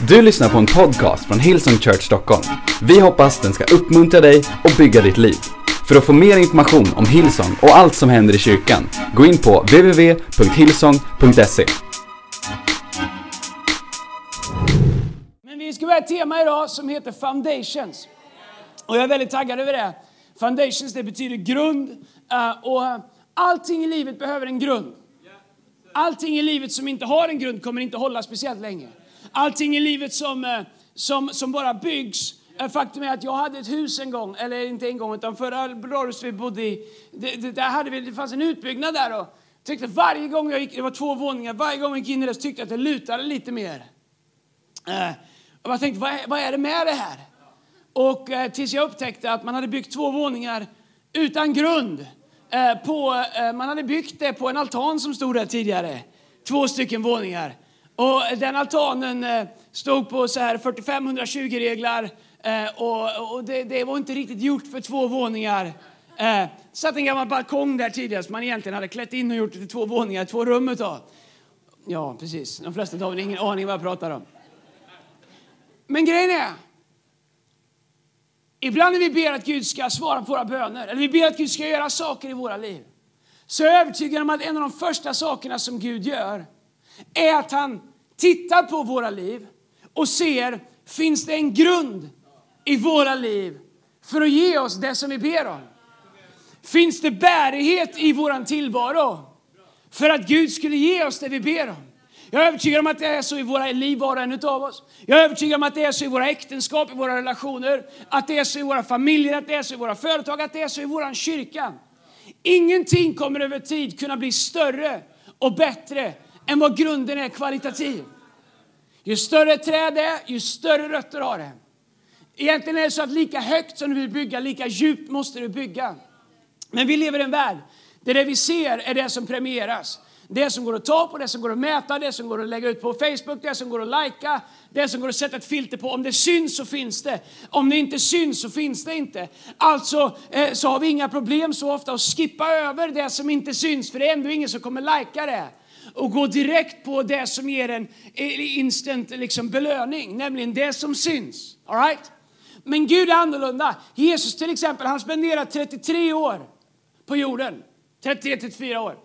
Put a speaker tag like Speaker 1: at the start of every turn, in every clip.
Speaker 1: Du lyssnar på en podcast från Hillsong Church Stockholm. Vi hoppas den ska uppmuntra dig och bygga ditt liv. För att få mer information om Hillsong och allt som händer i kyrkan, gå in på www.hillsong.se.
Speaker 2: Men vi ska börja ett tema idag som heter Foundations. Och jag är väldigt taggad över det. Foundations det betyder grund. Eh, och allting i livet behöver en grund. Allting i livet som inte har en grund kommer inte hålla speciellt länge. Allting i livet som, eh, som, som bara byggs. Eh, faktum är att jag hade ett hus en gång, eller inte en gång, utan förra radhuset vi bodde i, det, det, där hade vi, det fanns en utbyggnad där och tyckte varje gång jag gick, det var två våningar, varje gång jag gick in i det så tyckte jag att det lutade lite mer. Eh, Och jag tänkte, vad är, vad är det med det här? Och eh, tills jag upptäckte att man hade byggt två våningar utan grund. Eh, på, eh, man hade byggt det på en altan som stod där tidigare. Två stycken våningar. Och den altanen eh, stod på så här 45-120 reglar. Eh, och och det, det var inte riktigt gjort för två våningar. Det satt en gammal balkong där tidigare som man egentligen hade klätt in och gjort till två våningar, två rum utav. Ja, precis. De flesta av er har ingen aning vad jag pratar om. Men grejen är, ibland när vi ber att Gud ska svara på våra böner, eller vi ber att Gud ska göra saker i våra liv, så är jag övertygad om att en av de första sakerna som Gud gör är att han tittar på våra liv och ser, finns det en grund i våra liv för att ge oss det som vi ber om? Finns det bärighet i våran tillvaro för att Gud skulle ge oss det vi ber om? Jag är övertygad om att det är så i våra liv, var och en av oss. Jag är övertygad om att det är så i våra äktenskap, i våra relationer, att det är så i våra familjer, att det är så i våra företag, att det är så i vår kyrka. Ingenting kommer över tid kunna bli större och bättre än vad grunden är kvalitativ. Ju större träd är, ju större rötter har det. Egentligen är det så att lika högt som du vill bygga, lika djupt måste du bygga. Men vi lever i en värld där det vi ser är det som premieras. Det som går att ta på, det som går att mäta, det som går att lägga ut på Facebook, det som går att lajka, det som går att sätta ett filter på. Om det syns så finns det. Om det inte syns så finns det inte. Alltså eh, så har vi inga problem så ofta att skippa över det som inte syns, för det är ändå ingen som kommer lajka det och gå direkt på det som ger en eh, instant liksom, belöning, nämligen det som syns. All right? Men Gud är annorlunda. Jesus till exempel, han spenderar 33 år på jorden. 33-34 år.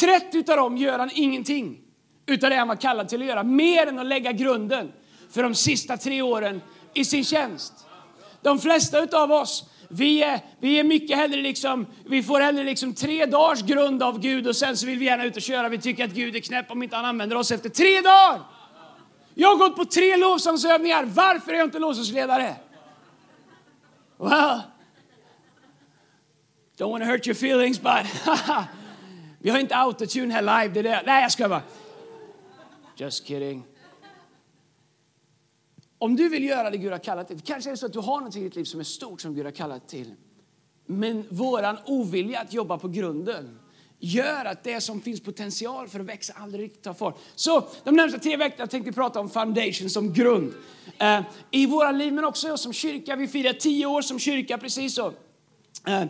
Speaker 2: 30 av dem gör han ingenting utav det han var kallad till att göra. Mer än att lägga grunden för de sista tre åren i sin tjänst. De flesta utav oss, vi är, vi är mycket hellre liksom, vi får hellre liksom tre dagars grund av Gud och sen så vill vi gärna ut och köra. Vi tycker att Gud är knäpp om inte han använder oss efter tre dagar. Jag har gått på tre lovsångsövningar. Varför är jag inte lovsångsledare? Well, don't want to hurt your feelings but vi har inte autotune här live. Det är det. Nej, jag ska bara. Just kidding. Om du vill göra det Gud har kallat dig till, kanske är det så att du har något i ditt liv som är stort som Gud har kallat till. Men våran ovilja att jobba på grunden gör att det som finns potential för att växa aldrig riktigt tar fart. Så de närmsta tre veckorna tänkte vi prata om foundation som grund. Eh, I våra liv men också som kyrka. Vi firar tio år som kyrka precis så. Eh,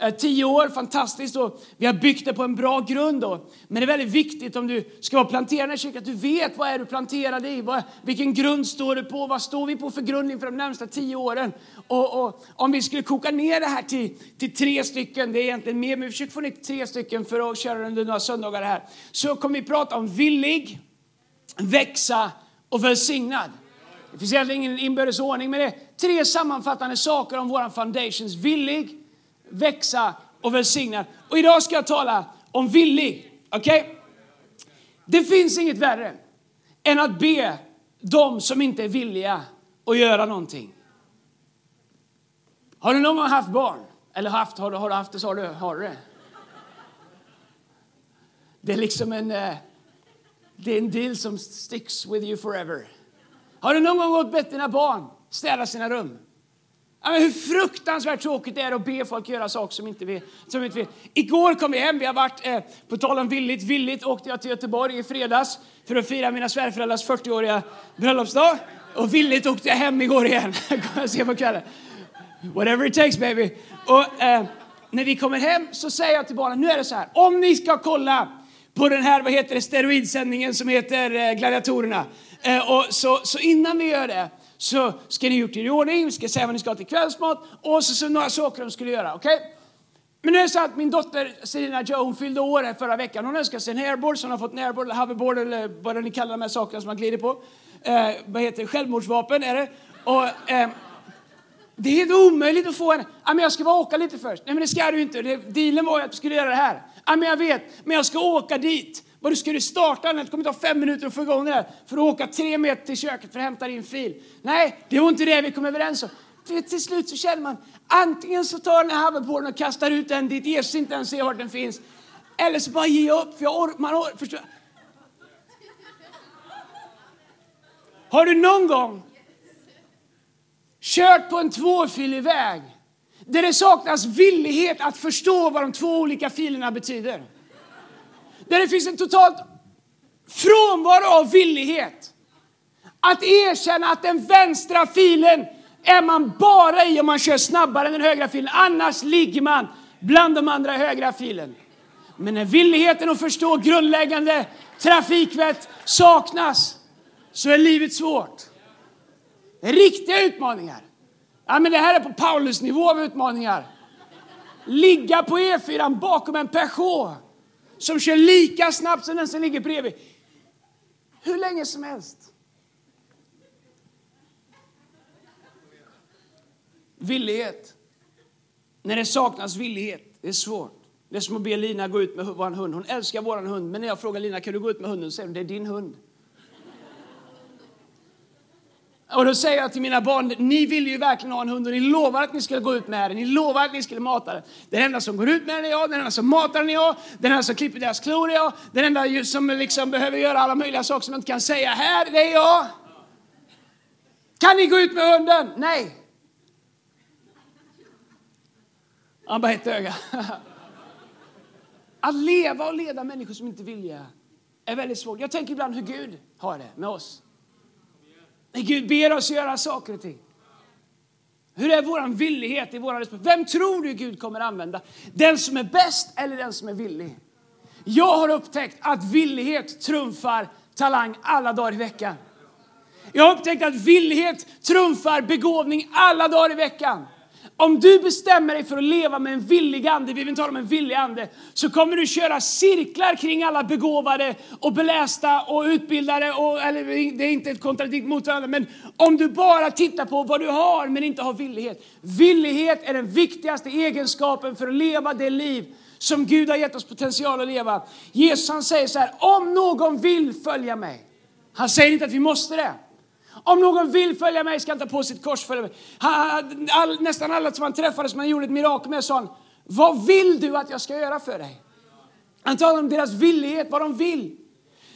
Speaker 2: Eh, tio år, fantastiskt. Och vi har byggt det på en bra grund. Då. Men det är väldigt viktigt om du ska vara planterad i kyrkan att du vet vad är du planterad i. Vad, vilken grund står du på? Vad står vi på för grund inför de närmsta tio åren? Och, och om vi skulle koka ner det här till, till tre stycken, det är egentligen mer, men vi försöker få ner tre stycken för att köra under några söndagar här. Så kommer vi prata om villig, växa och välsignad. Det finns egentligen ingen inbördes ordning, men det är tre sammanfattande saker om vår foundations. Villig, växa och välsigna. Och idag ska jag tala om villig. Okej? Okay? Det finns inget värre än att be de som inte är villiga att göra någonting. Har du någon gång haft barn? Eller haft, har du, har du haft det så har du, har du det. Det är liksom en, eh, det är en deal som sticks with you forever. Har du någon gång gått bett dina barn städa sina rum? Men hur fruktansvärt tråkigt det är att be folk göra saker som inte vi, som inte vi. Igår kom vi hem, vi har varit, eh, på tal om villigt, villigt åkte jag till Göteborg i fredags för att fira mina svärföräldrars 40-åriga bröllopsdag. Och villigt åkte jag hem igår igen. Kommer se på kvällen. Whatever it takes baby. Och eh, när vi kommer hem så säger jag till barnen, nu är det så här, om ni ska kolla på den här, vad heter det, steroidsändningen som heter eh, Gladiatorerna. Eh, och så, så innan vi gör det så ska ni gjort er i ordning, vi ska säga vad ni ska ha till kvällsmat och så, så några saker de skulle göra. Okej? Okay? Men nu är det så att min dotter Selina Joe, hon fyllde år här förra veckan. Hon önskar sig en hairboard, så hon har fått en airboard eller hoverboard eller vad ni kallar de här sakerna som man glider på. Eh, vad heter det? Självmordsvapen är det. Och, eh, det är helt omöjligt att få en... Ah, men jag ska bara åka lite först. Nej, men det ska du inte. Det, dealen var ju att du skulle göra det här. Ah, men jag vet, men jag ska åka dit. Vad ska du starta den? Det kommer ta fem minuter att få igång det här. För att åka tre meter till köket för att hämta din fil. Nej, det var inte det vi kom överens om. Till, till slut så känner man, antingen så tar den här hoverboarden och kastar ut den dit Jesus inte ens ser var den finns. Eller så bara ger jag upp, för jag or, man or, förstår. Har du någon gång kört på en tvåfilig väg där det saknas villighet att förstå vad de två olika filerna betyder? Där det finns en totalt frånvaro av villighet att erkänna att den vänstra filen är man bara i om man kör snabbare än den högra filen. Annars ligger man bland de andra högra filen. Men när villigheten att förstå grundläggande trafikvett saknas så är livet svårt. Det är riktiga utmaningar. Ja, men det här är på Paulus nivå av utmaningar. Ligga på E4 bakom en Peugeot som kör lika snabbt som den som ligger bredvid. Hur länge som helst. Villighet. När det saknas villighet, det är svårt. Det är som att be Lina gå ut med vår hund. Hon älskar vår hund, men när jag frågar Lina kan du gå ut med hunden så säger hon det är din hund. Och då säger jag till mina barn, ni vill ju verkligen ha en hund och ni lovar att ni skulle gå ut med den. Ni lovar att ni skulle mata den. Den enda som går ut med den är jag, den enda som matar den är jag, den enda som klipper deras klor är jag, den enda som liksom behöver göra alla möjliga saker som jag inte kan säga här, det är jag. Kan ni gå ut med hunden? Nej. Han bara ett öga. Att leva och leda människor som inte vill är väldigt svårt. Jag tänker ibland hur Gud har det med oss. När Gud ber oss göra saker och ting. Hur är vår villighet i våra Vem tror du Gud kommer använda? Den som är bäst eller den som är villig? Jag har upptäckt att villighet trumfar talang alla dagar i veckan. Jag har upptäckt att villighet trumfar begåvning alla dagar i veckan. Om du bestämmer dig för att leva med en villig ande, vi vill tala om en villig ande, så kommer du köra cirklar kring alla begåvade och belästa och utbildade, och, eller det är inte ett kontradikt mot varandra, men om du bara tittar på vad du har men inte har villighet. Villighet är den viktigaste egenskapen för att leva det liv som Gud har gett oss potential att leva. Jesus han säger så här, om någon vill följa mig. Han säger inte att vi måste det. Om någon vill följa mig ska han ta på sitt kors följa mig. Han, all, nästan alla som han träffade som han gjorde ett mirakel med sa han, vad vill du att jag ska göra för dig? Han talar om deras villighet, vad de vill.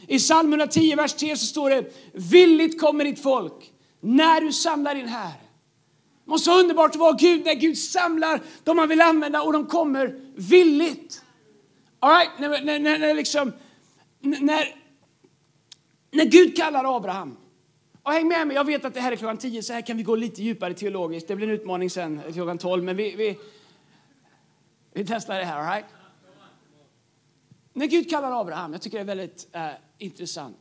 Speaker 2: I psalm 110, vers 3 så står det, villigt kommer ditt folk när du samlar din här. Det måste vara underbart att vara Gud när Gud samlar de man vill använda och de kommer villigt. All right? när, när, när, när, liksom, när, när Gud kallar Abraham och häng med mig, jag vet att det här är klockan 10 så här kan vi gå lite djupare teologiskt. Det blir en utmaning sen eh, klockan 12 men vi, vi, vi testar det här, all right? När Gud kallar Abraham, jag tycker det är väldigt eh, intressant.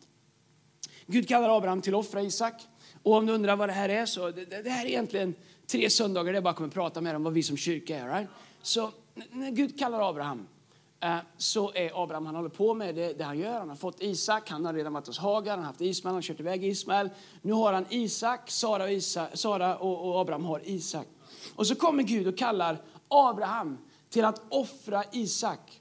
Speaker 2: Gud kallar Abraham till att offra Isak. Och om du undrar vad det här är så det, det här är egentligen tre söndagar där jag bara kommer att prata med om vad vi som kyrka är. Right? Så när Gud kallar Abraham Eh, så är Abraham, han håller på med det, det, han gör. Han har fått Isak, han har redan varit hos Hagar, han har haft Ismael, han har kört iväg Ismael. Nu har han Isak, Sara och, Isak, Sara och, och Abraham har Isak. Och så kommer Gud och kallar Abraham till att offra Isak.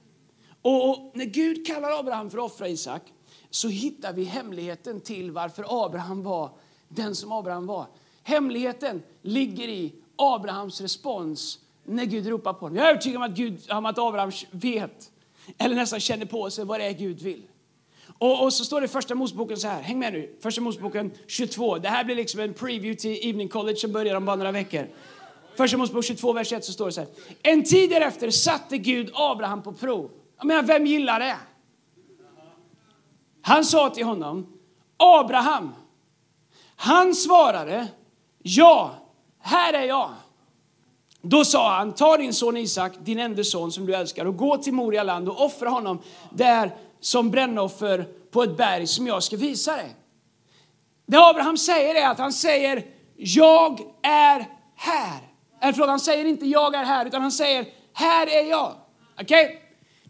Speaker 2: Och, och när Gud kallar Abraham för att offra Isak så hittar vi hemligheten till varför Abraham var den som Abraham var. Hemligheten ligger i Abrahams respons när Gud ropar på honom. Jag är övertygad om att, Gud, om att Abraham vet, eller nästan känner på sig vad det är Gud vill. Och, och så står det i första Moseboken så här, häng med nu, första Moseboken 22. Det här blir liksom en preview till Evening College som börjar om bara några veckor. Första Mosebok 22, vers 1 så står det så här. En tid därefter satte Gud Abraham på prov. Jag menar, vem gillar det? Han sa till honom, Abraham. Han svarade, ja, här är jag. Då sa han, ta din son Isak, din enda son som du älskar och gå till Moria land och offra honom där som brännoffer på ett berg som jag ska visa dig. Det Abraham säger är att han säger jag är här. Eller förlåt, han säger inte jag är här, utan han säger här är jag. Okej? Okay?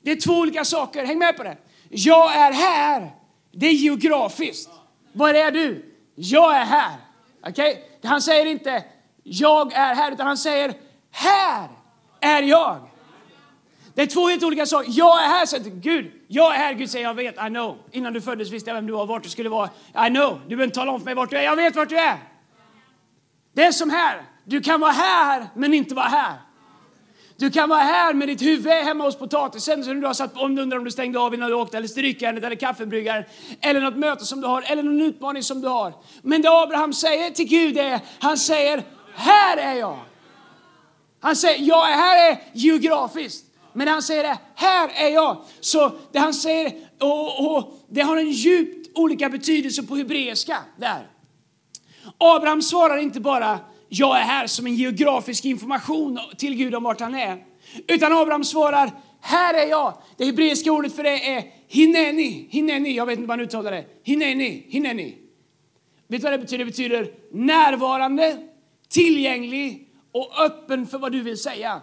Speaker 2: Det är två olika saker, häng med på det. Jag är här, det är geografiskt. Var är du? Jag är här. Okej? Okay? Han säger inte jag är här, utan han säger här är jag. Det är två helt olika saker. Jag är här, säger Gud, jag är här. Gud säger jag vet, I know. Innan du föddes visste jag vem du var, vart du skulle vara. I know. Du behöver inte tala om för mig vart du är. Jag vet vart du är. Det är som här. Du kan vara här, men inte vara här. Du kan vara här med ditt huvud hemma hos potatisen som du har satt om du undrar om du stängde av innan du åkte, eller strykjärnet eller kaffebryggaren, eller något möte som du har, eller någon utmaning som du har. Men det Abraham säger till Gud är, han säger, här är jag. Han säger, jag är här är geografiskt. Men han säger det, här är jag. Så det han säger, och, och det har en djupt olika betydelse på hebreiska där. Abraham svarar inte bara jag är här som en geografisk information till Gud om vart han är. Utan Abraham svarar, här är jag. Det hebreiska ordet för det är hineni. Hineni, jag vet inte vad man uttalar det. Hineni, hineni. Vet du vad det betyder? Det betyder närvarande, tillgänglig och öppen för vad du vill säga.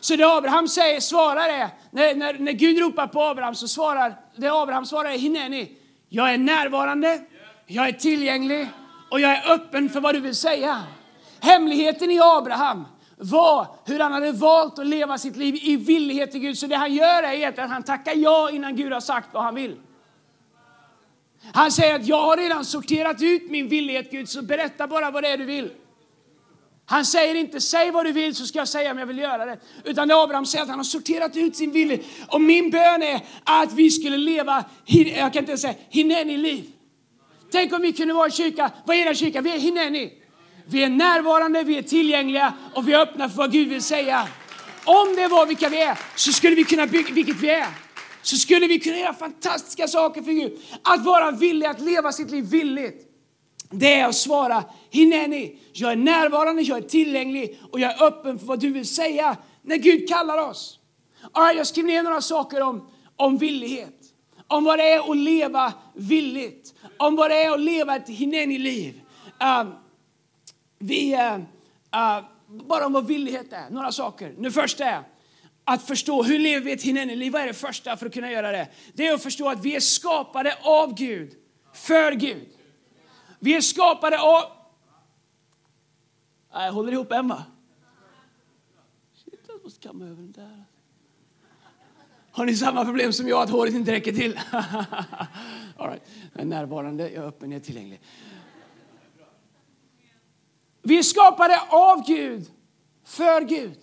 Speaker 2: Så det Abraham säger, svarar är, när, när, när Gud ropar på Abraham så svarar, det Abraham svarar är hineni. Jag är närvarande, jag är tillgänglig och jag är öppen för vad du vill säga. Hemligheten i Abraham var hur han hade valt att leva sitt liv i villighet till Gud. Så det han gör är att han tackar ja innan Gud har sagt vad han vill. Han säger att jag har redan sorterat ut min villighet Gud, så berätta bara vad det är du vill. Han säger inte säg vad du vill så ska jag säga om jag vill göra det. Utan Abraham säger att han har sorterat ut sin vilja. Och min bön är att vi skulle leva, jag kan inte säga hineni-liv. Tänk om vi kunde vara i kyrka, vad är det kyrka? Vi är hineni. Vi är närvarande, vi är tillgängliga och vi är öppna för vad Gud vill säga. Om det var vilka vi är så skulle vi kunna bygga, vilket vi är, så skulle vi kunna göra fantastiska saker för Gud. Att vara villig att leva sitt liv villigt. Det är att svara Hineni, jag är närvarande, jag är tillgänglig och jag är öppen för vad du vill säga när Gud kallar oss. Right, jag skrev ner några saker om, om villighet. Om vad det är att leva villigt. Om vad det är att leva ett Hineni-liv. Uh, ehm, vi, uh, uh, bara om vad villighet är, några saker. Nu första är att förstå hur lever vi ett Hineni-liv. Vad är det första för att kunna göra det? Det är att förstå att vi är skapade av Gud, för Gud. Vi är skapade av... Jag håller ihop Emma. Shit, jag måste kamma över den där. Har ni samma problem som jag, att håret inte räcker till? All right. Jag är närvarande, jag är öppen, jag är tillgänglig. Vi är skapade av Gud, för Gud.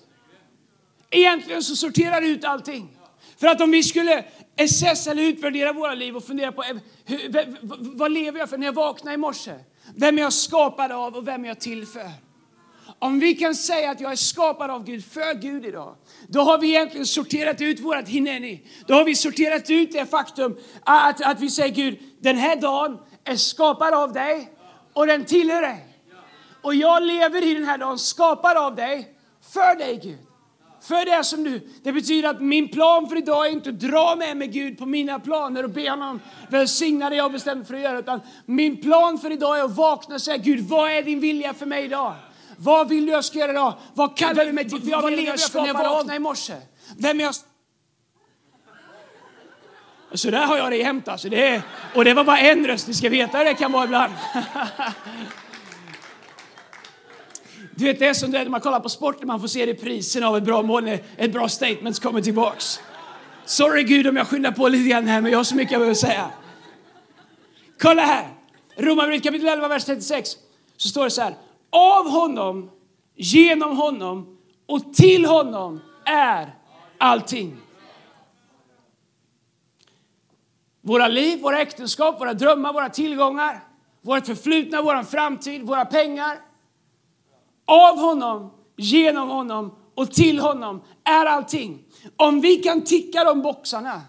Speaker 2: Egentligen så sorterar det ut allting. För att om vi skulle SS eller utvärdera våra liv och fundera på eh, hur, vad lever jag för när jag vaknar i morse? Vem är jag skapad av och vem är jag till för? Om vi kan säga att jag är skapad av Gud, för Gud idag, då har vi egentligen sorterat ut vårt hineni. Då har vi sorterat ut det faktum att, att vi säger Gud, den här dagen är skapad av dig och den tillhör dig. Och jag lever i den här dagen skapad av dig, för dig Gud. För det som du. Det betyder att min plan för idag är inte att dra med mig Gud på mina planer och be honom välsigna det jag bestämt för att göra. Utan min plan för idag är att vakna och säga Gud, vad är din vilja för mig idag? Vad vill du jag ska göra idag? Vad kallar du mig till? Vad, jag för när jag vaknar i morse? Vem är jag? Så där har jag det jämt alltså. Det är, och det var bara en röst, ni ska veta hur det kan vara ibland. Du vet, det är som det när man kollar på sport, man får se reprisen av ett bra mål, när ett bra statement kommer tillbaks. Sorry Gud om jag skyndar på lite grann här, men jag har så mycket jag behöver säga. Kolla här! Romarbrevet kapitel 11, vers 36. Så står det så här. Av honom, genom honom och till honom är allting. Våra liv, våra äktenskap, våra drömmar, våra tillgångar, vårt förflutna, vår framtid, våra pengar, av honom, genom honom och till honom är allting. Om vi kan ticka de boxarna,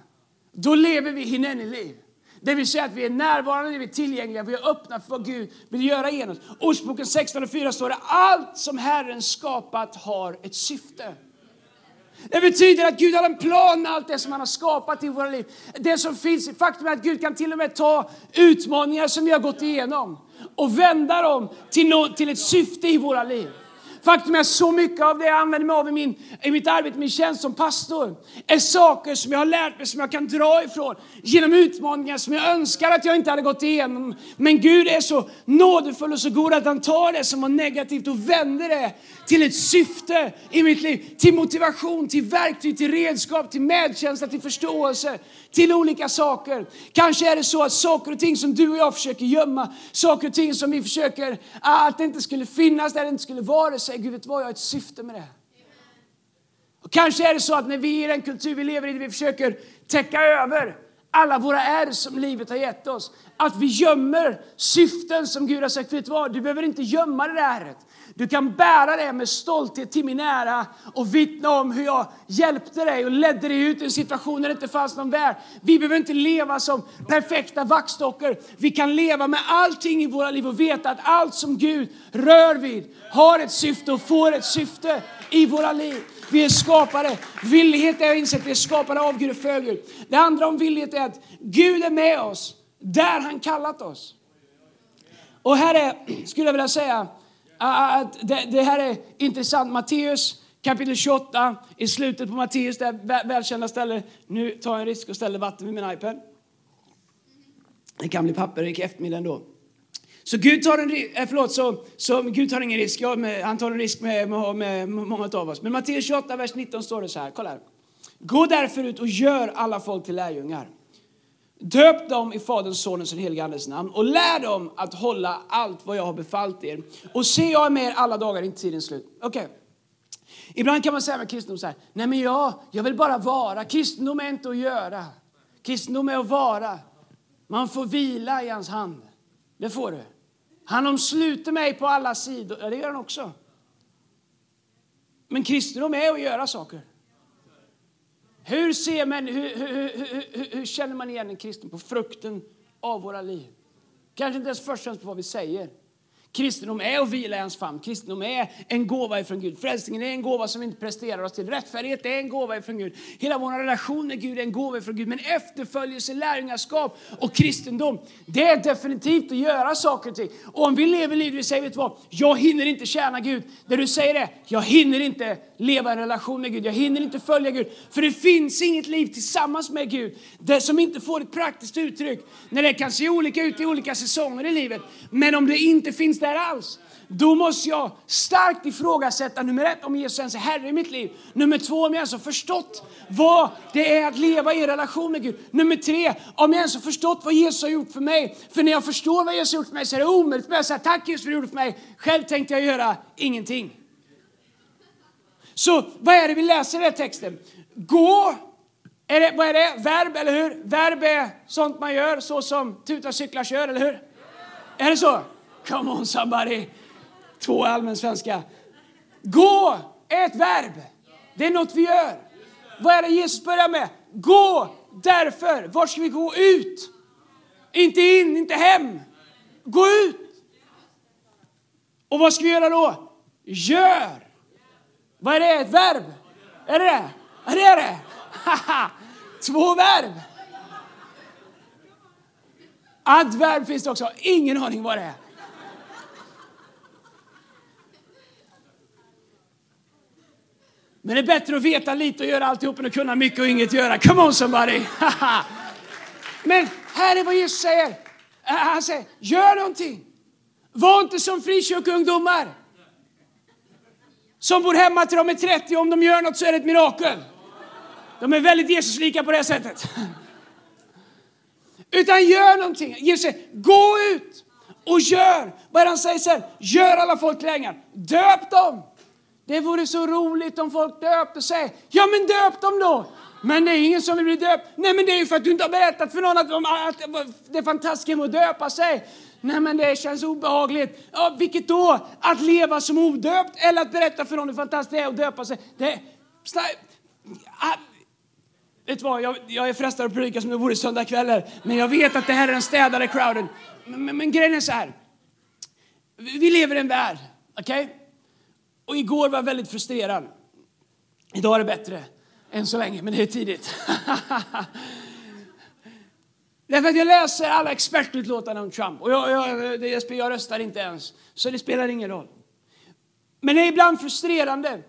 Speaker 2: då lever vi hineni-liv. Det vill säga att vi är närvarande, vi är tillgängliga, vi är öppna för vad Gud vill göra genom oss. Ordspråken 16.4 står det, allt som Herren skapat har ett syfte. Det betyder att Gud har en plan med allt det som han har skapat i våra liv. Det som finns, faktum är att Gud kan till och med ta utmaningar som vi har gått igenom och vända dem till, no, till ett syfte i våra liv. Faktum är att så mycket av det jag använder mig av i, min, i mitt arbete, min tjänst som pastor, är saker som jag har lärt mig, som jag kan dra ifrån genom utmaningar som jag önskar att jag inte hade gått igenom. Men Gud är så nådefull och så god att han tar det som var negativt och vänder det till ett syfte i mitt liv. Till motivation, till verktyg, till redskap, till medkänsla, till förståelse, till olika saker. Kanske är det så att saker och ting som du och jag försöker gömma, saker och ting som vi försöker ah, att det inte skulle finnas där, det inte skulle vara, säger Gud, vet vad, jag har ett syfte med det. Och kanske är det så att när vi i den kultur vi lever i, vi försöker täcka över alla våra är som livet har gett oss, att vi gömmer syften som Gud har sagt, vet du vad, du behöver inte gömma det där ärret. Du kan bära det med stolthet till min ära och vittna om hur jag hjälpte dig och ledde dig ut i en situation där det inte fanns någon värld. Vi behöver inte leva som perfekta vaxdockor. Vi kan leva med allting i våra liv och veta att allt som Gud rör vid har ett syfte och får ett syfte i våra liv. Vi är skapade. Villighet är insett, vi är skapade av Gud och för Gud. Det andra om villighet är att Gud är med oss där han kallat oss. Och här är, skulle jag vilja säga, Ah, ah, ah, det, det här är intressant. Matteus kapitel 28, i slutet på Matteus, det välkända stället. Nu tar jag en risk och ställer vatten vid min iPad. Det kan bli papper i eftermiddag ändå. Så Gud tar, en, eh, förlåt, så, så Gud tar ingen risk, ja, med, han tar en risk med, med, med många av oss. Men Matteus 28, vers 19 står det så här, kolla här. Gå därför ut och gör alla folk till lärjungar. Döp dem i Faderns, Sonens och den helige Andes namn och lär dem att hålla allt vad jag har befallt er. Och se, jag är med er alla dagar in tidens slut. Okej. Okay. Ibland kan man säga med kristendom så här, nej men jag, jag vill bara vara. Kristendom är inte att göra. Kristendom är att vara. Man får vila i hans hand. Det får du. Han omsluter mig på alla sidor. Ja, det gör han också. Men kristendom är att göra saker. Hur, ser man, hur, hur, hur, hur, känner man igen en kristen? På frukten av våra liv. Kanske inte ens först och främst på vad vi säger. Kristendom är att vila i hans famn. Kristendom är en gåva ifrån Gud. Frälsningen är en gåva som vi inte presterar oss till. Rättfärdighet är en gåva ifrån Gud. Hela vår relation med Gud är en gåva ifrån Gud. Men efterföljelse, lärjungaskap och kristendom, det är definitivt att göra saker och ting. Och om vi lever livet, vi säger, vet du vad? Jag hinner inte tjäna Gud. Där du säger det, jag hinner inte leva en relation med Gud. Jag hinner inte följa Gud. För det finns inget liv tillsammans med Gud det som inte får ett praktiskt uttryck. När det kan se olika ut i olika säsonger i livet. Men om det inte finns där alls, då måste jag starkt ifrågasätta nummer ett, om Jesus ens är Herre i mitt liv. Nummer två, om jag ens har förstått vad det är att leva i relation med Gud. Nummer tre, om jag ens har förstått vad Jesus har gjort för mig. För när jag förstår vad Jesus har gjort för mig så är det omöjligt för mig att säga tack Jesus för det du gjorde för mig. Själv tänkte jag göra ingenting. Så vad är det vi läser i den här texten? Gå, är det, vad är det? Verb, eller hur? Verb är sånt man gör, så som tutar, cyklar, kör, eller hur? Är det så? Come on somebody! Två allmänsvenska. Gå är ett verb. Det är något vi gör. Vad är det Jesus börjar med? Gå därför. Var ska vi gå? Ut. Inte in, inte hem. Gå ut. Och vad ska vi göra då? Gör. Vad är det? Ett verb? Är det det? Ja, det är det. Två verb. Adverb finns det också. Ingen aning vad det är. Men det är bättre att veta lite och göra alltihop än att kunna mycket och inget göra. Come on somebody! Men här är vad Jesus säger. Äh, han säger, gör någonting. Var inte som frikyrkoungdomar som bor hemma till de är 30. Om de gör något så är det ett mirakel. De är väldigt Jesuslika på det sättet. Utan gör någonting. Jesus säger, gå ut och gör. Vad han säger sen? Gör alla folk länge. Döp dem. Det vore så roligt om folk döpte sig. Ja, men döp dem då! Men det är ingen som vill bli döpt. Nej, men det är ju för att du inte har berättat för någon att, att det fantastiska med att döpa sig. Nej, men det känns obehagligt. Ja, vilket då? Att leva som odöpt eller att berätta för någon hur fantastiskt det är att döpa sig? Det, ah, vet vad, jag, jag är frestad att predika som det vore söndagskvällar, men jag vet att det här är den städade crowden. Men, men, men grejen är så här. Vi lever i en värld, okej? Okay? Och igår var jag väldigt frustrerad. Idag är det bättre, än så länge, men det är tidigt. Därför att jag läser alla expertutlåtanden om Trump och jag, jag, jag, jag röstar inte ens, så det spelar ingen roll. Men det är ibland frustrerande uh,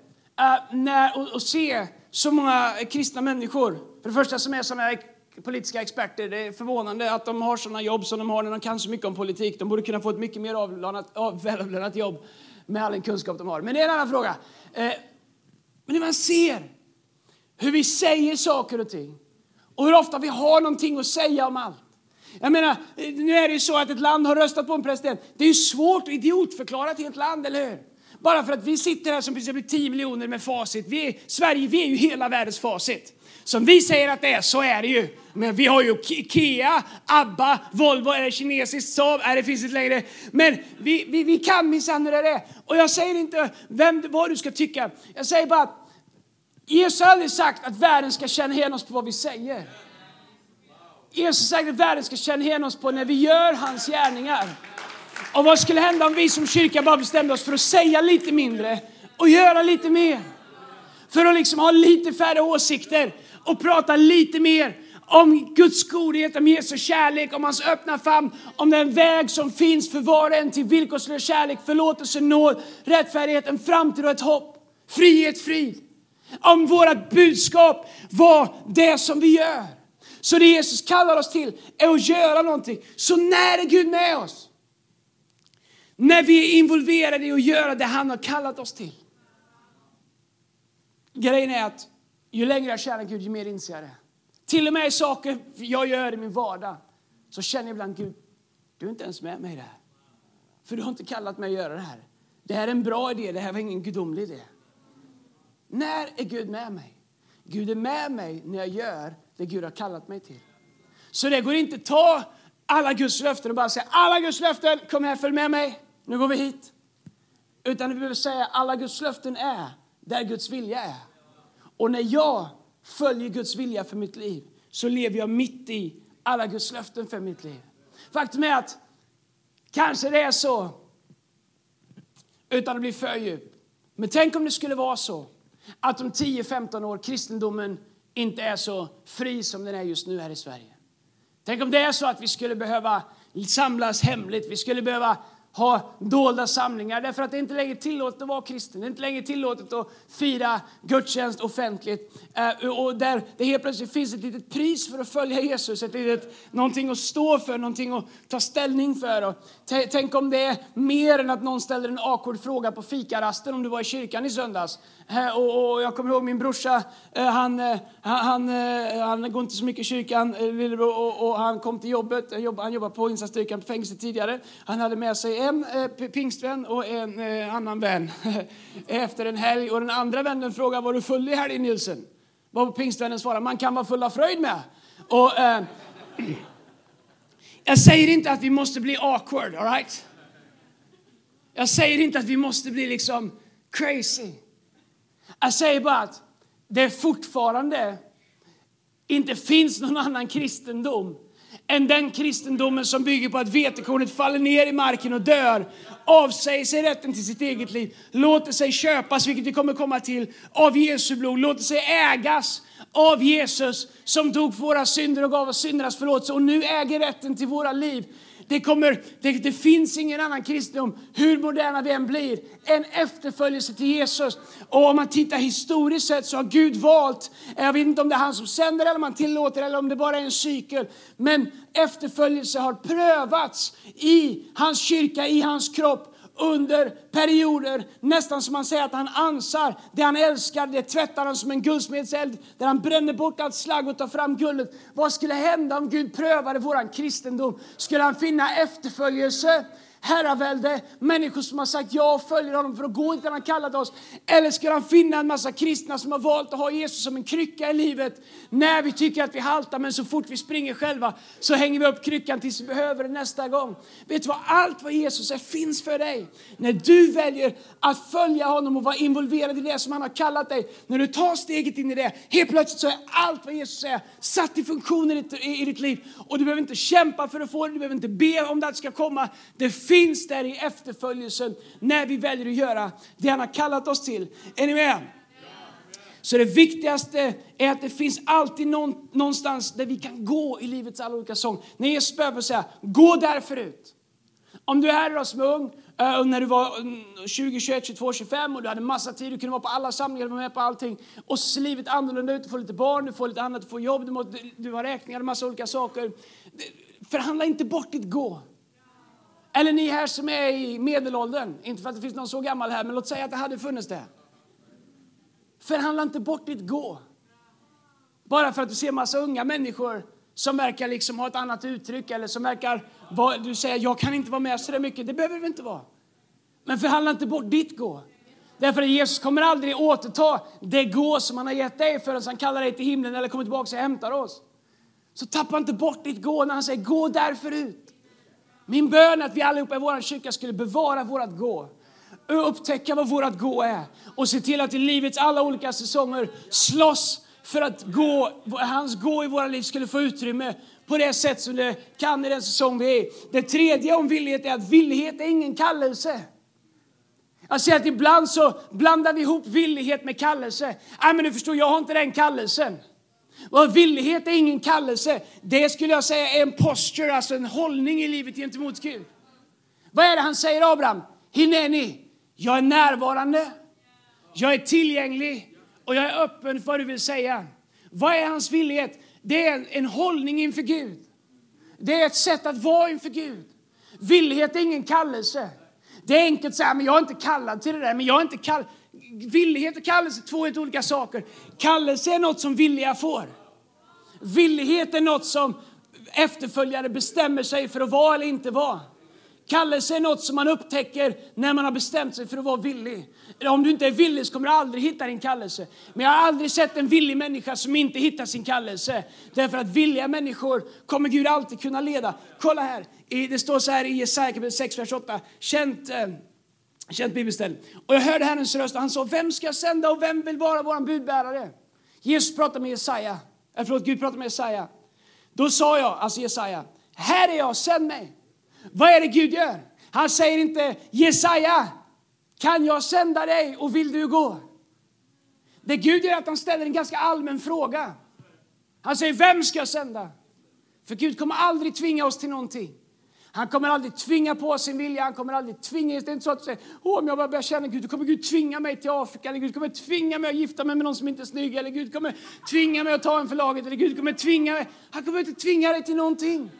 Speaker 2: när, att se så många kristna människor, för det första som är sådana politiska experter. Det är förvånande att de har sådana jobb som de har när de kan så mycket om politik. De borde kunna få ett mycket mer avlönat, av, välavlönat jobb med all den kunskap de har. Men det är en annan fråga. Eh, men när man ser hur vi säger saker och ting och hur ofta vi har någonting att säga om allt. Jag menar, eh, nu är det ju så att ett land har röstat på en president. Det är ju svårt att idiotförklara ett helt land, eller hur? Bara för att vi sitter här som precis 10 miljoner med facit. Vi är, Sverige, vi är ju hela världens facit. Som vi säger att det är, så är det ju. Men vi har ju Ikea, ABBA, Volvo, är det kinesiskt, Saab, är det finns inte längre. Men vi, vi, vi kan minsann hur det är. Och jag säger inte vem, vad du ska tycka. Jag säger bara att Jesus har aldrig sagt att världen ska känna igen oss på vad vi säger. Jesus har sagt att världen ska känna igen oss på när vi gör hans gärningar. Och vad skulle hända om vi som kyrka bara bestämde oss för att säga lite mindre och göra lite mer? För att liksom ha lite färre åsikter och prata lite mer om Guds godhet, om Jesu kärlek, om hans öppna famn, om den väg som finns för var och en till villkorslös kärlek, förlåtelse, nåd, rättfärdighet, en framtid och ett hopp, frihet, frid. Om vårt budskap var det som vi gör. Så det Jesus kallar oss till är att göra någonting. Så när är Gud med oss? När vi är involverade i att göra det han har kallat oss till. Grejen är att ju längre jag känner Gud, ju mer inser jag det. Till och med i saker jag gör i min vardag så känner jag ibland Gud, du är inte ens med mig i det här. För du har inte kallat mig att göra det här. Det här är en bra idé, det här var ingen gudomlig idé. När är Gud med mig? Gud är med mig när jag gör det Gud har kallat mig till. Så det går inte att ta alla Guds löften och bara säga alla Guds löften, kom här, följ med mig, nu går vi hit. Utan vi behöver säga alla Guds löften är där Guds vilja är. Och när jag följer Guds vilja för mitt liv så lever jag mitt i alla Guds löften för mitt liv. Faktum är att kanske det är så, utan att bli för djup. Men tänk om det skulle vara så att om 10-15 år kristendomen inte är så fri som den är just nu här i Sverige. Tänk om det är så att vi skulle behöva samlas hemligt, vi skulle behöva ha dolda samlingar därför att det är inte längre tillåtet att vara kristen. Det är inte längre tillåtet att fira gudstjänst offentligt. Eh, och där det helt plötsligt finns ett litet pris för att följa Jesus, ett litet, någonting att stå för, någonting att ta ställning för. Och tänk om det är mer än att någon ställer en awkward fråga på fikarasten om du var i kyrkan i söndags. Eh, och, och, jag kommer ihåg min brorsa, eh, han, han, han, han går inte så mycket i kyrkan, och, och, han kom till jobbet, han jobbade, han jobbade på insatsstyrkan på fängelset tidigare. Han hade med sig en eh, pingstvän och en eh, annan vän efter en helg. Och den andra vännen frågar var du full i helgen Nilsen? Vad pingstvännen svarar man kan vara full av fröjd med. Och, eh, jag säger inte att vi måste bli awkward, all right? Jag säger inte att vi måste bli liksom crazy. Jag säger bara att det fortfarande inte finns någon annan kristendom än den kristendomen som bygger på att vetekornet faller ner i marken och dör, avsäger sig rätten till sitt eget liv, låter sig köpas, vilket vi kommer komma till, av Jesu blod, låter sig ägas av Jesus som dog för våra synder och gav oss syndernas förlåtelse och nu äger rätten till våra liv. Det, kommer, det, det, finns ingen annan kristendom, hur moderna vi än blir, än efterföljelse till Jesus. Och om man tittar historiskt sett så har Gud valt, jag vet inte om det är han som sänder eller om han tillåter eller om det bara är en cykel. Men efterföljelse har prövats i hans kyrka, i hans kropp under perioder, nästan som man säger att han ansar det han älskar, det tvättar han som en guldsmedseld, där han bränner bort allt slagg och tar fram guldet. Vad skulle hända om Gud prövade våran kristendom? Skulle han finna efterföljelse? Herravälde, människor som har sagt ja och följer honom för att gå dit han har kallat oss. Eller ska han finna en massa kristna som har valt att ha Jesus som en krycka i livet när vi tycker att vi haltar, men så fort vi springer själva så hänger vi upp kryckan tills vi behöver det nästa gång. Vet du vad? Allt vad Jesus är finns för dig. När du väljer att följa honom och vara involverad i det som han har kallat dig, när du tar steget in i det, helt plötsligt så är allt vad Jesus är satt i funktion i ditt, i, i ditt liv. Och du behöver inte kämpa för att få det, du behöver inte be om det att det ska komma. Det finns där i efterföljelsen när vi väljer att göra det han har kallat oss till. Är ni med? Så det viktigaste är att det finns alltid någon, någonstans där vi kan gå i livets alla olika sång. När Jesus behöver säga, gå därför ut. Om du är här idag som ung, eh, när du var 20, 21, 22, 25 och du hade massa tid, du kunde vara på alla samlingar, vara med på allting. Och så ser livet annorlunda ut, du får lite barn, du får lite annat, du får jobb, du, må, du har räkningar, massa olika saker. Förhandla inte bort ditt gå. Eller ni här som är i medelåldern, inte för att det finns någon så gammal här, men låt säga att det hade funnits det. Förhandla inte bort ditt gå. Bara för att du ser massa unga människor som verkar liksom ha ett annat uttryck eller som verkar, du säger jag kan inte vara med så där mycket. Det behöver du inte vara. Men förhandla inte bort ditt gå. Därför att Jesus kommer aldrig återta det gå som han har gett dig förrän han kallar dig till himlen eller kommer tillbaka och hämtar oss. Så tappa inte bort ditt gå när han säger gå därför ut. Min bön är att vi allihopa i vår kyrka skulle bevara vårt gå upptäcka vad vårt gå är och se till att i livets alla olika säsonger slåss för att gå, hans gå i våra liv skulle få utrymme på det sätt som det kan i den säsong vi är Det tredje om villighet är att villighet är ingen kallelse. Jag ser att ibland så blandar vi ihop villighet med kallelse. Nej, men du förstår, jag har inte den kallelsen. Och villighet är ingen kallelse. Det skulle jag säga är en posture, alltså en hållning i livet gentemot Gud. Vad är det han säger Abraham? Hineni, jag är närvarande, jag är tillgänglig och jag är öppen för vad du vill säga. Vad är hans villighet? Det är en hållning inför Gud. Det är ett sätt att vara inför Gud. Villighet är ingen kallelse. Det är enkelt att säga, men jag är inte kallad till det där, men jag är inte kallad. Villighet och kallelse är två helt olika saker. Kallelse är något som villiga får. Villighet är något som efterföljare bestämmer sig för att vara eller inte vara. Kallelse är något som man upptäcker när man har bestämt sig för att vara villig. Om du inte är villig så kommer du aldrig hitta din kallelse. Men jag har aldrig sett en villig människa som inte hittar sin kallelse. Därför att villiga människor kommer Gud alltid kunna leda. Kolla här, det står så här i Jesaja kapitel 6, vers 8. Känt, eh, känt bibelställe. Och jag hörde Herrens röst och han sa, vem ska jag sända och vem vill vara vår budbärare? Jesus pratade med Jesaja, äh, förlåt, Gud pratade med Jesaja. Då sa jag, alltså Jesaja, här är jag, sänd mig. Vad är det Gud gör? Han säger inte Jesaja, kan jag sända dig och vill du gå? Det Gud gör är att han ställer en ganska allmän fråga. Han säger, vem ska jag sända? För Gud kommer aldrig tvinga oss till någonting. Han kommer aldrig tvinga på sin vilja, han kommer aldrig tvinga. Det är inte så att du säger, om jag bara börjar känna Gud, då kommer Gud tvinga mig till Afrika, eller Gud kommer tvinga mig att gifta mig med någon som inte är snygg, eller Gud kommer tvinga mig att ta en förlaget, eller Gud kommer tvinga mig. Han kommer inte tvinga dig till någonting.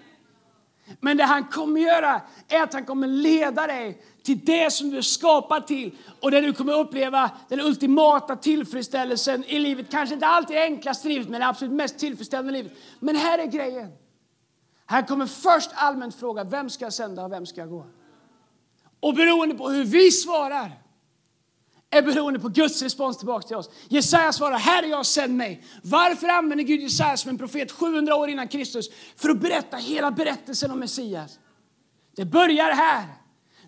Speaker 2: Men det han kommer göra är att han kommer leda dig till det som du är skapad till och där du kommer uppleva den ultimata tillfredsställelsen i livet. Kanske inte alltid det enklaste livet, men det absolut mest tillfredsställande livet. Men här är grejen. Han kommer först allmänt fråga vem ska jag sända och vem ska jag gå? Och beroende på hur vi svarar är beroende på Guds respons tillbaka till oss. Jesaja svarar, här är jag, sänd mig. Varför använder Gud Jesaja som en profet 700 år innan Kristus? För att berätta hela berättelsen om Messias. Det börjar här,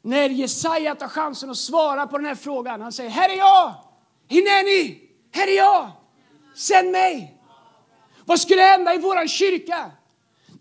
Speaker 2: när Jesaja tar chansen att svara på den här frågan. Han säger, här är jag, Hineni, här är jag, sänd mig. Vad skulle hända i vår kyrka?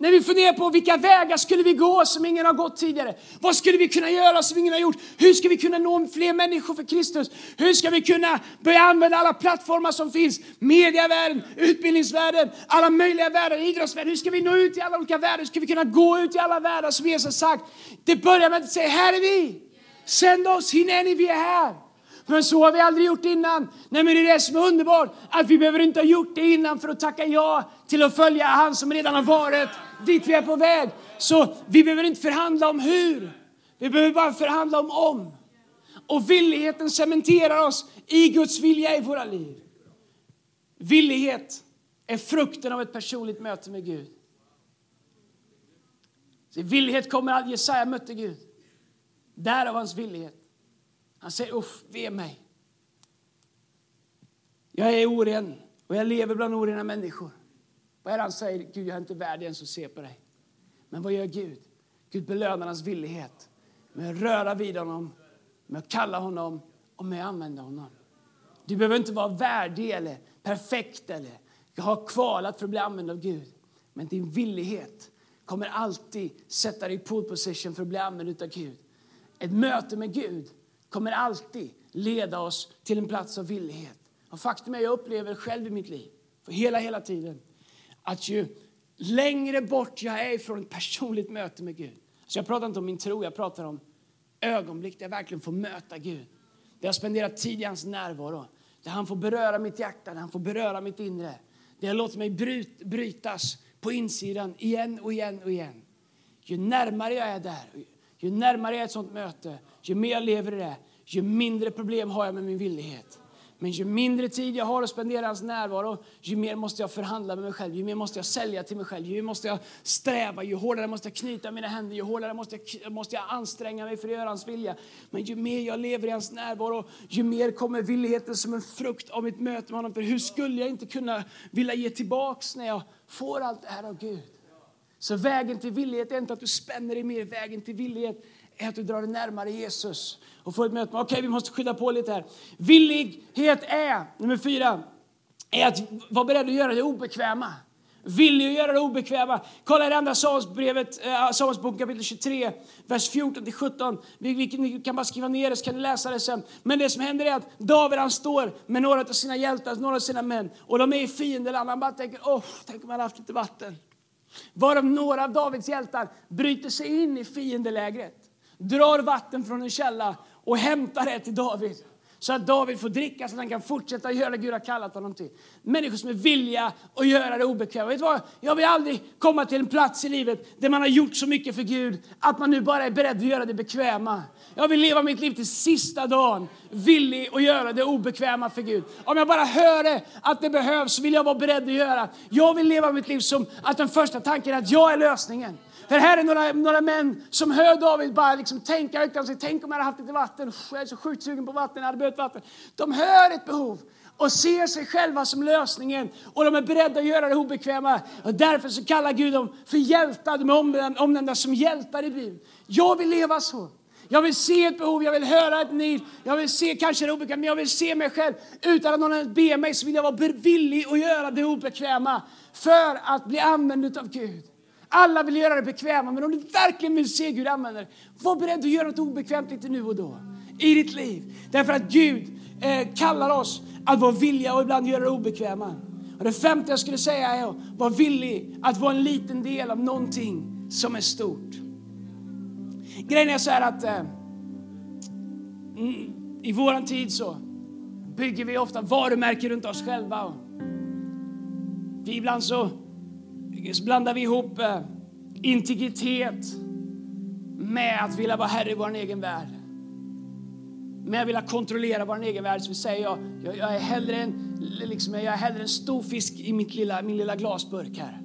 Speaker 2: När vi funderar på vilka vägar skulle vi gå som ingen har gått tidigare? Vad skulle vi kunna göra som ingen har gjort? Hur ska vi kunna nå fler människor för Kristus? Hur ska vi kunna börja använda alla plattformar som finns? Mediavärlden, utbildningsvärlden, alla möjliga världar, idrottsvärlden. Hur ska vi nå ut i alla olika världar? Hur ska vi kunna gå ut i alla världar som Jesus har sagt? Det börjar med att säga, här är vi! Sänd oss, hinner vi är här! Men så har vi aldrig gjort innan. Nej, men det är det som är underbart, att vi behöver inte ha gjort det innan för att tacka ja till att följa han som redan har varit dit vi är på väg. Så vi behöver inte förhandla om hur, vi behöver bara förhandla om om. Och villigheten cementerar oss i Guds vilja i våra liv. Villighet är frukten av ett personligt möte med Gud. Så villighet kommer att Jesaja mötte Gud. Därav hans villighet. Han säger, uff, ve mig. Jag är oren och jag lever bland orena människor. Vad är det han säger? Gud, jag är inte värd ens att se på dig. Men vad gör Gud? Gud belönar hans villighet med att röra vid honom, med att kalla honom och med att använda honom. Du behöver inte vara värdig eller perfekt eller ha kvalat för att bli använd av Gud. Men din villighet kommer alltid sätta dig i pole position för att bli använd av Gud. Ett möte med Gud kommer alltid leda oss till en plats av villighet. Och faktum är, jag upplever själv i mitt liv, för hela, hela tiden, att ju längre bort jag är från ett personligt möte med Gud. Så jag pratar inte om min tro, jag pratar om ögonblick där jag verkligen får möta Gud. Där jag spenderar tid i hans närvaro. Där han får beröra mitt hjärta, där han får beröra mitt inre. Där jag låter mig bryt, brytas på insidan igen och igen och igen. Ju närmare jag är där, ju närmare jag är ett sånt möte, ju mer jag lever i det, ju mindre problem har jag med min villighet. Men ju mindre tid jag har att spendera i hans närvaro, ju mer måste jag förhandla med mig själv, ju mer måste jag sälja till mig själv, ju mer måste jag sträva, ju hårdare måste jag knyta mina händer, ju hårdare måste jag, måste jag anstränga mig för att göra hans vilja. Men ju mer jag lever i hans närvaro, ju mer kommer villigheten som en frukt av mitt möte med honom. För hur skulle jag inte kunna vilja ge tillbaks när jag får allt det här av Gud? Så vägen till villighet är inte att du spänner dig mer, vägen till villighet är att du drar dig närmare Jesus och får ett möte med, okej okay, vi måste skydda på lite här. Villighet är, nummer fyra, är att vara beredd att göra det obekväma. Villig att göra det obekväma. Kolla i det andra Samuelsbrevet, äh, Samuelsboken kapitel 23, vers 14-17. Vi, vi, Ni kan bara skriva ner det så kan ni läsa det sen. Men det som händer är att David han står med några av sina hjältar, några av sina män. Och de är i fiendeland. Han bara tänker, åh, oh, tänk om han haft lite vatten. Varav några av Davids hjältar bryter sig in i fiendelägret drar vatten från en källa och hämtar det till David. Så att David får dricka så att han kan fortsätta göra det Gud har kallat honom till. Människor som är villiga att göra det obekväma. Vet du vad? Jag vill aldrig komma till en plats i livet där man har gjort så mycket för Gud att man nu bara är beredd att göra det bekväma. Jag vill leva mitt liv till sista dagen villig att göra det obekväma för Gud. Om jag bara hör det, att det behövs vill jag vara beredd att göra. Jag vill leva mitt liv som att den första tanken är att jag är lösningen. För här är några, några män som hör David bara liksom tänka högt. Alltså, tänk om jag hade haft lite vatten. Jag är så sjukt sugen på vatten. Jag hade behövt vatten. De hör ett behov och ser sig själva som lösningen. Och de är beredda att göra det obekväma. Och därför så kallar Gud dem för hjältar. De är omnämnda som hjältar i Bibeln. Jag vill leva så. Jag vill se ett behov, jag vill höra ett nil, jag vill se kanske det obekväma, men jag vill se mig själv. Utan att någon ber mig så vill jag vara villig att göra det obekväma för att bli använd av Gud. Alla vill göra det bekväma, men om du verkligen vill se Gud använda det, var beredd att göra något obekvämt lite nu och då i ditt liv. Därför att Gud eh, kallar oss att vara villiga och ibland göra det obekväma. Och det femte jag skulle säga är att vara villig att vara en liten del av någonting som är stort. Grejen är så här att eh, mm, i våran tid så bygger vi ofta varumärken runt oss själva. Vi ibland så så blandar vi ihop eh, integritet med att vilja vara herre i vår egen värld. Med att vilja kontrollera vår egen värld. Så vi säger jag, jag, jag, är hellre en, liksom, jag är hellre en stor fisk i mitt lilla, min lilla glasburk här.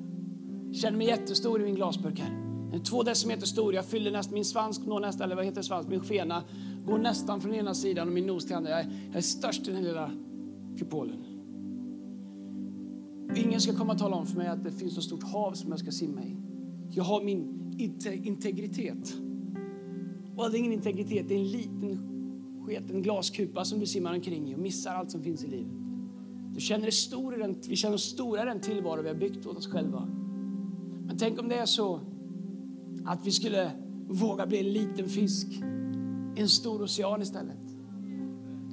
Speaker 2: Jag känner mig jättestor i min glasburk här. En två decimeter stor. Jag fyller nästan, min svans når nästan, eller vad heter svans, min skena går nästan från ena sidan och min nos till andra. Jag är, jag är störst i den lilla kupolen. Ingen ska komma och tala om för mig att det finns något stort hav som jag ska simma i. Jag har min integritet. Och det är ingen integritet, det är en liten sketen glaskupa som du simmar omkring i och missar allt som finns i livet. Du känner dig stor i den, vi känner oss stora i den tillvaro vi har byggt åt oss själva. Men tänk om det är så att vi skulle våga bli en liten fisk i en stor ocean istället.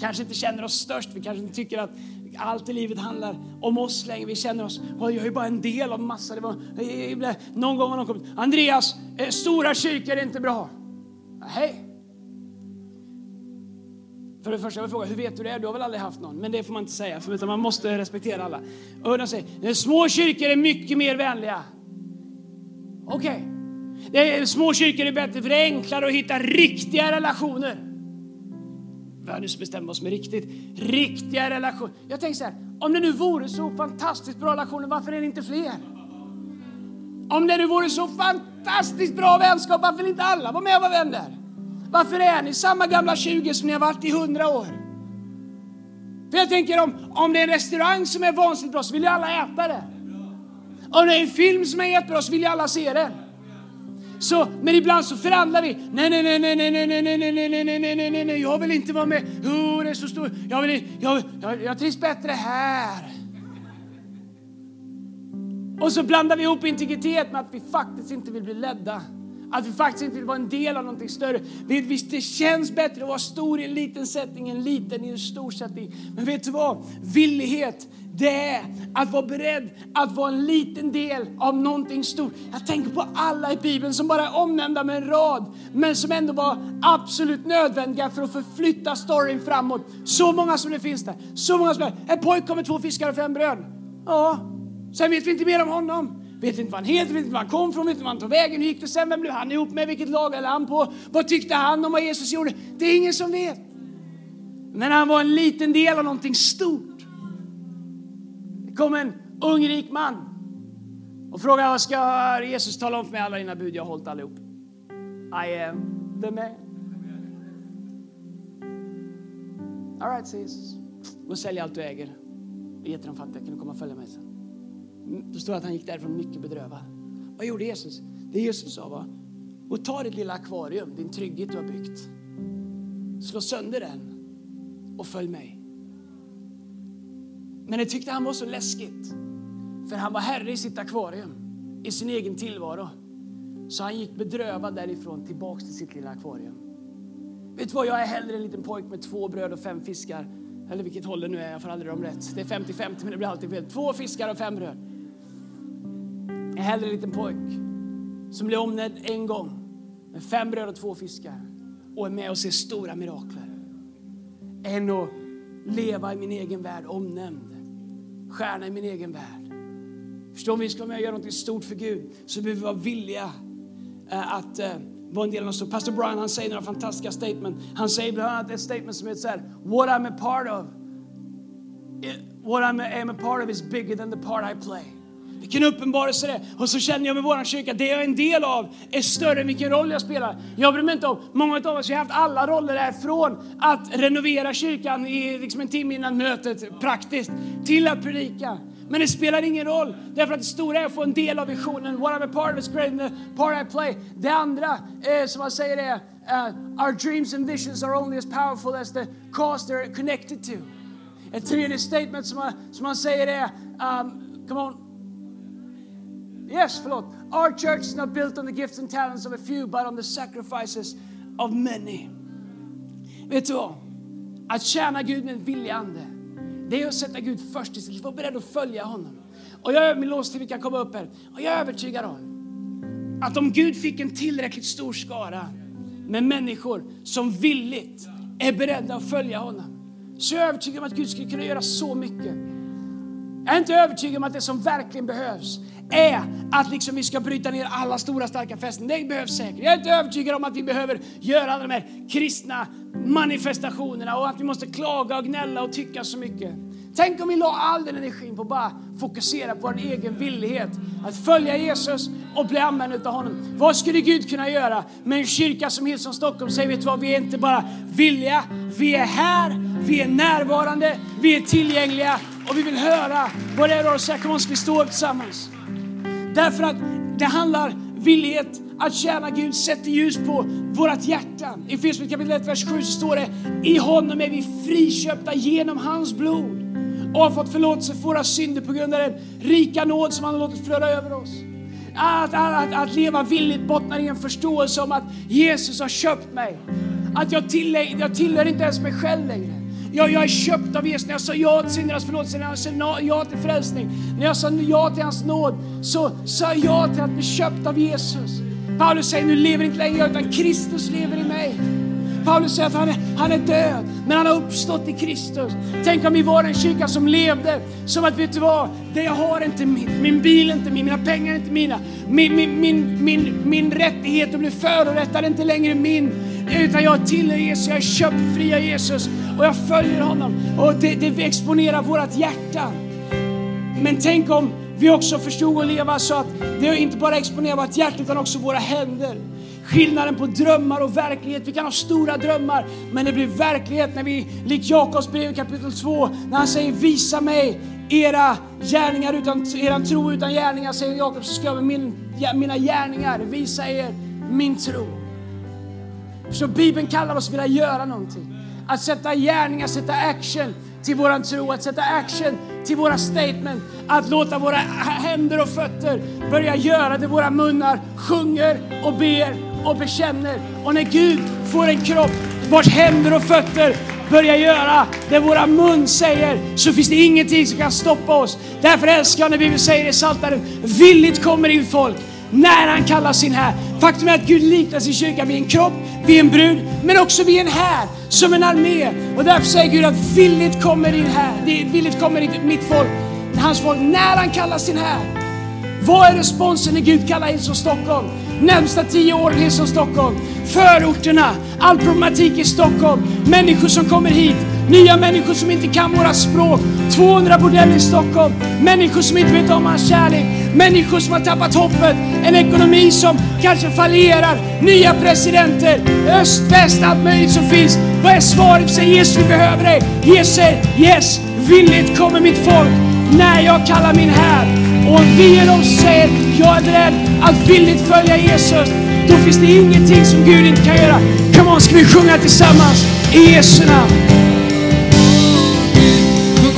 Speaker 2: Kanske inte känner oss störst, vi kanske inte tycker att allt i livet handlar om oss längre. Vi känner oss, jag är bara en del av massa. Det var, någon gång har någon kommit, Andreas, eh, stora kyrkor är inte bra. Hej. För det första, jag vill fråga, hur vet du det? Du har väl aldrig haft någon? Men det får man inte säga, för man måste respektera alla. Och de säger, eh, små kyrkor är mycket mer vänliga. Okej. Okay. Små kyrkor är bättre för det är enklare att hitta riktiga relationer. Vi har bestämmer bestämt oss med riktigt, riktiga relationer. Jag tänker så här, om det nu vore så fantastiskt bra relationer, varför är det inte fler? Om det nu vore så fantastiskt bra vänskap, varför vill inte alla vara med och vara vänner? Varför är ni samma gamla 20 som ni har varit i 100 år? För jag tänker om, om det är en restaurang som är vansinnigt bra så vill ju alla äta det. Om det är en film som är jättebra så vill ju alla se den. Så, men ibland så förhandlar vi. Nej, nej, nej, nej, nej, nej, nej, nej, nej, nej, nej, nej, nej, nej, nej, jag vill inte vara med. Oh, det är så stor. Jag, vill, jag, jag, jag trivs bättre här. Och så blandar vi ihop integritet med att vi faktiskt inte vill bli ledda att vi faktiskt inte vill vara en del av någonting större. Det känns bättre att vara stor i en liten sättning än liten i en stor sättning. Men vet du vad? Villighet, det är att vara beredd att vara en liten del av någonting stort. Jag tänker på alla i Bibeln som bara är omnämnda med en rad, men som ändå var absolut nödvändiga för att förflytta storyn framåt. Så många som det finns där. Så många som är. En pojke kommer, två fiskar och fem bröd. Ja, sen vet vi inte mer om honom. Vet inte vad han heter, vet inte var han kom från, vet inte var han tog vägen, hur gick det sen, vem blev han ihop med, vilket lag höll han på, vad tyckte han om vad Jesus gjorde? Det är ingen som vet. Men han var en liten del av någonting stort. Det kom en ung rik man och frågade vad ska Jesus tala om för mig alla dina bud jag har hållit allihop. I am the man. All right, säger Jesus. Gå och sälj allt du äger och ge till de fattiga. Kan du komma och följa mig sen? Då står det att han gick därifrån mycket bedrövad. Vad gjorde Jesus? Det Jesus sa var, och ta ditt lilla akvarium, din trygghet du har byggt. Slå sönder den och följ mig. Men det tyckte han var så läskigt. För han var herre i sitt akvarium, i sin egen tillvaro. Så han gick bedrövad därifrån tillbaks till sitt lilla akvarium. Vet du vad, jag är hellre en liten pojk med två bröd och fem fiskar. Eller vilket håll det nu är, jag får aldrig dem rätt. Det är 50-50 men det blir alltid fel. Två fiskar och fem bröd. En är hellre en liten pojk som blir omnämnd en gång med fem bröd och två fiskar och är med och ser stora mirakler. Än att leva i min egen värld omnämnd. Stjärna i min egen värld. Förstår om vi ska vara med och göra något stort för Gud så behöver vi vara villiga eh, att eh, vara en del av något stort. Pastor Brian han säger några fantastiska statement. Han säger bland annat ett statement som heter så här, What I'm a part of, eh, what I'm a, I'm a part of is bigger than the part I play. Vilken uppenbarelse det är. Och så känner jag med vår kyrka, det jag är en del av är större än vilken roll jag spelar. Jag bryr mig inte om, många av oss har haft alla roller där från att renovera kyrkan i liksom en timme innan mötet praktiskt till att predika. Men det spelar ingen roll, därför att det stora är att få en del av visionen. What I'm a part of is greater than the part I play. Det andra, eh, som man säger är, uh, our dreams and visions are only as powerful as the cause they're connected to. Ett tredje statement som man, som man säger är, um, come on, Yes, förlåt. Our church is not built on the gifts and talents of a few, but on the sacrifices of many. Vet du vad? Att tjäna Gud med en villig ande, det är att sätta Gud först i sitt liv, vara beredd att följa honom. Och jag, min lovstid, vi kan komma upp här. Och jag är övertygad om att om Gud fick en tillräckligt stor skara med människor som villigt är beredda att följa honom, så är jag övertygad om att Gud skulle kunna göra så mycket. Jag är inte övertygad om att det som verkligen behövs är att liksom vi ska bryta ner alla stora starka fästen. Det behövs säkert. Jag är inte övertygad om att vi behöver göra alla de här kristna manifestationerna och att vi måste klaga och gnälla och tycka så mycket. Tänk om vi la all den energin på att bara fokusera på vår egen villighet att följa Jesus och bli använd av honom. Vad skulle Gud kunna göra med en kyrka som Hillsong Stockholm säger, vet du vad, vi är inte bara villiga, vi är här, vi är närvarande, vi är tillgängliga och vi vill höra vad det är att säga. Kom on, ska vi stå upp tillsammans? Därför att det handlar villighet att tjäna Gud sätter ljus på vårt hjärta. I Efesierbrevet kapitel 1, vers 7 så står det I honom är vi friköpta genom hans blod och har fått förlåtelse för våra synder på grund av den rika nåd som han har låtit flöda över oss. Att, att, att, leva villigt bottnar i en förståelse om att Jesus har köpt mig. Att jag, tillhör, jag tillhör inte ens mig själv längre. Jag, jag är köpt av Jesus. När jag sa ja till syndernas förlåtelse, när jag sa ja till frälsning, när jag sa ja till hans nåd, så sa jag ja till att bli köpt av Jesus. Paulus säger, nu lever inte längre jag, utan Kristus lever i mig. Paulus säger att han är, han är död, men han har uppstått i Kristus. Tänk om vi var en kyrka som levde som att, vet du vad, det jag har är inte mitt, min bil är inte min, mina pengar är inte mina, min, min, min, min, min rättighet att bli förorättad är inte längre min, utan jag tillhör Jesus, jag är köpt fri av Jesus och jag följer honom. Och det, det exponerar vårt hjärta. Men tänk om vi också förstod att leva så att det inte bara exponerar vårt hjärta utan också våra händer. Skillnaden på drömmar och verklighet. Vi kan ha stora drömmar, men det blir verklighet när vi, likt Jakobs brev kapitel 2, när han säger visa mig era gärningar utan, eran tro utan gärningar, säger Jakob, så ska jag med min, mina gärningar visa er min tro. Så Bibeln kallar oss vilja göra någonting. Att sätta gärningar, sätta action till våran tro, att sätta action till våra statement, att låta våra händer och fötter börja göra det våra munnar sjunger och ber och bekänner. Och när Gud får en kropp vars händer och fötter börjar göra det våra mun säger så finns det ingenting som kan stoppa oss. Därför älskar jag när Bibeln säger i Psaltaren, villigt kommer in folk när han kallar sin här. Faktum är att Gud liknar sin kyrka vid en kropp, vid en brud, men också vid en här, som en armé. Och därför säger Gud att villigt kommer in här, villigt kommer in mitt folk, hans folk, när han kallar sin här. Vad är responsen när Gud kallar Hillsong Stockholm? Närmsta tio åren Hillsong Stockholm. Förorterna, all problematik i Stockholm, människor som kommer hit, nya människor som inte kan våra språk, 200 bordeller i Stockholm, människor som inte vet om hans kärlek, människor som har tappat hoppet, en ekonomi som kanske fallerar, nya presidenter, öst, väst, allt möjligt som finns. Vad är svaret? Säg, Jesus, vi behöver dig. Jesus säger, yes, villigt kommer mitt folk när jag kallar min här. Och om vi är de som säger, jag är beredd att villigt följa Jesus, då finns det ingenting som Gud inte kan göra. Come on, ska vi sjunga tillsammans i Jesu namn?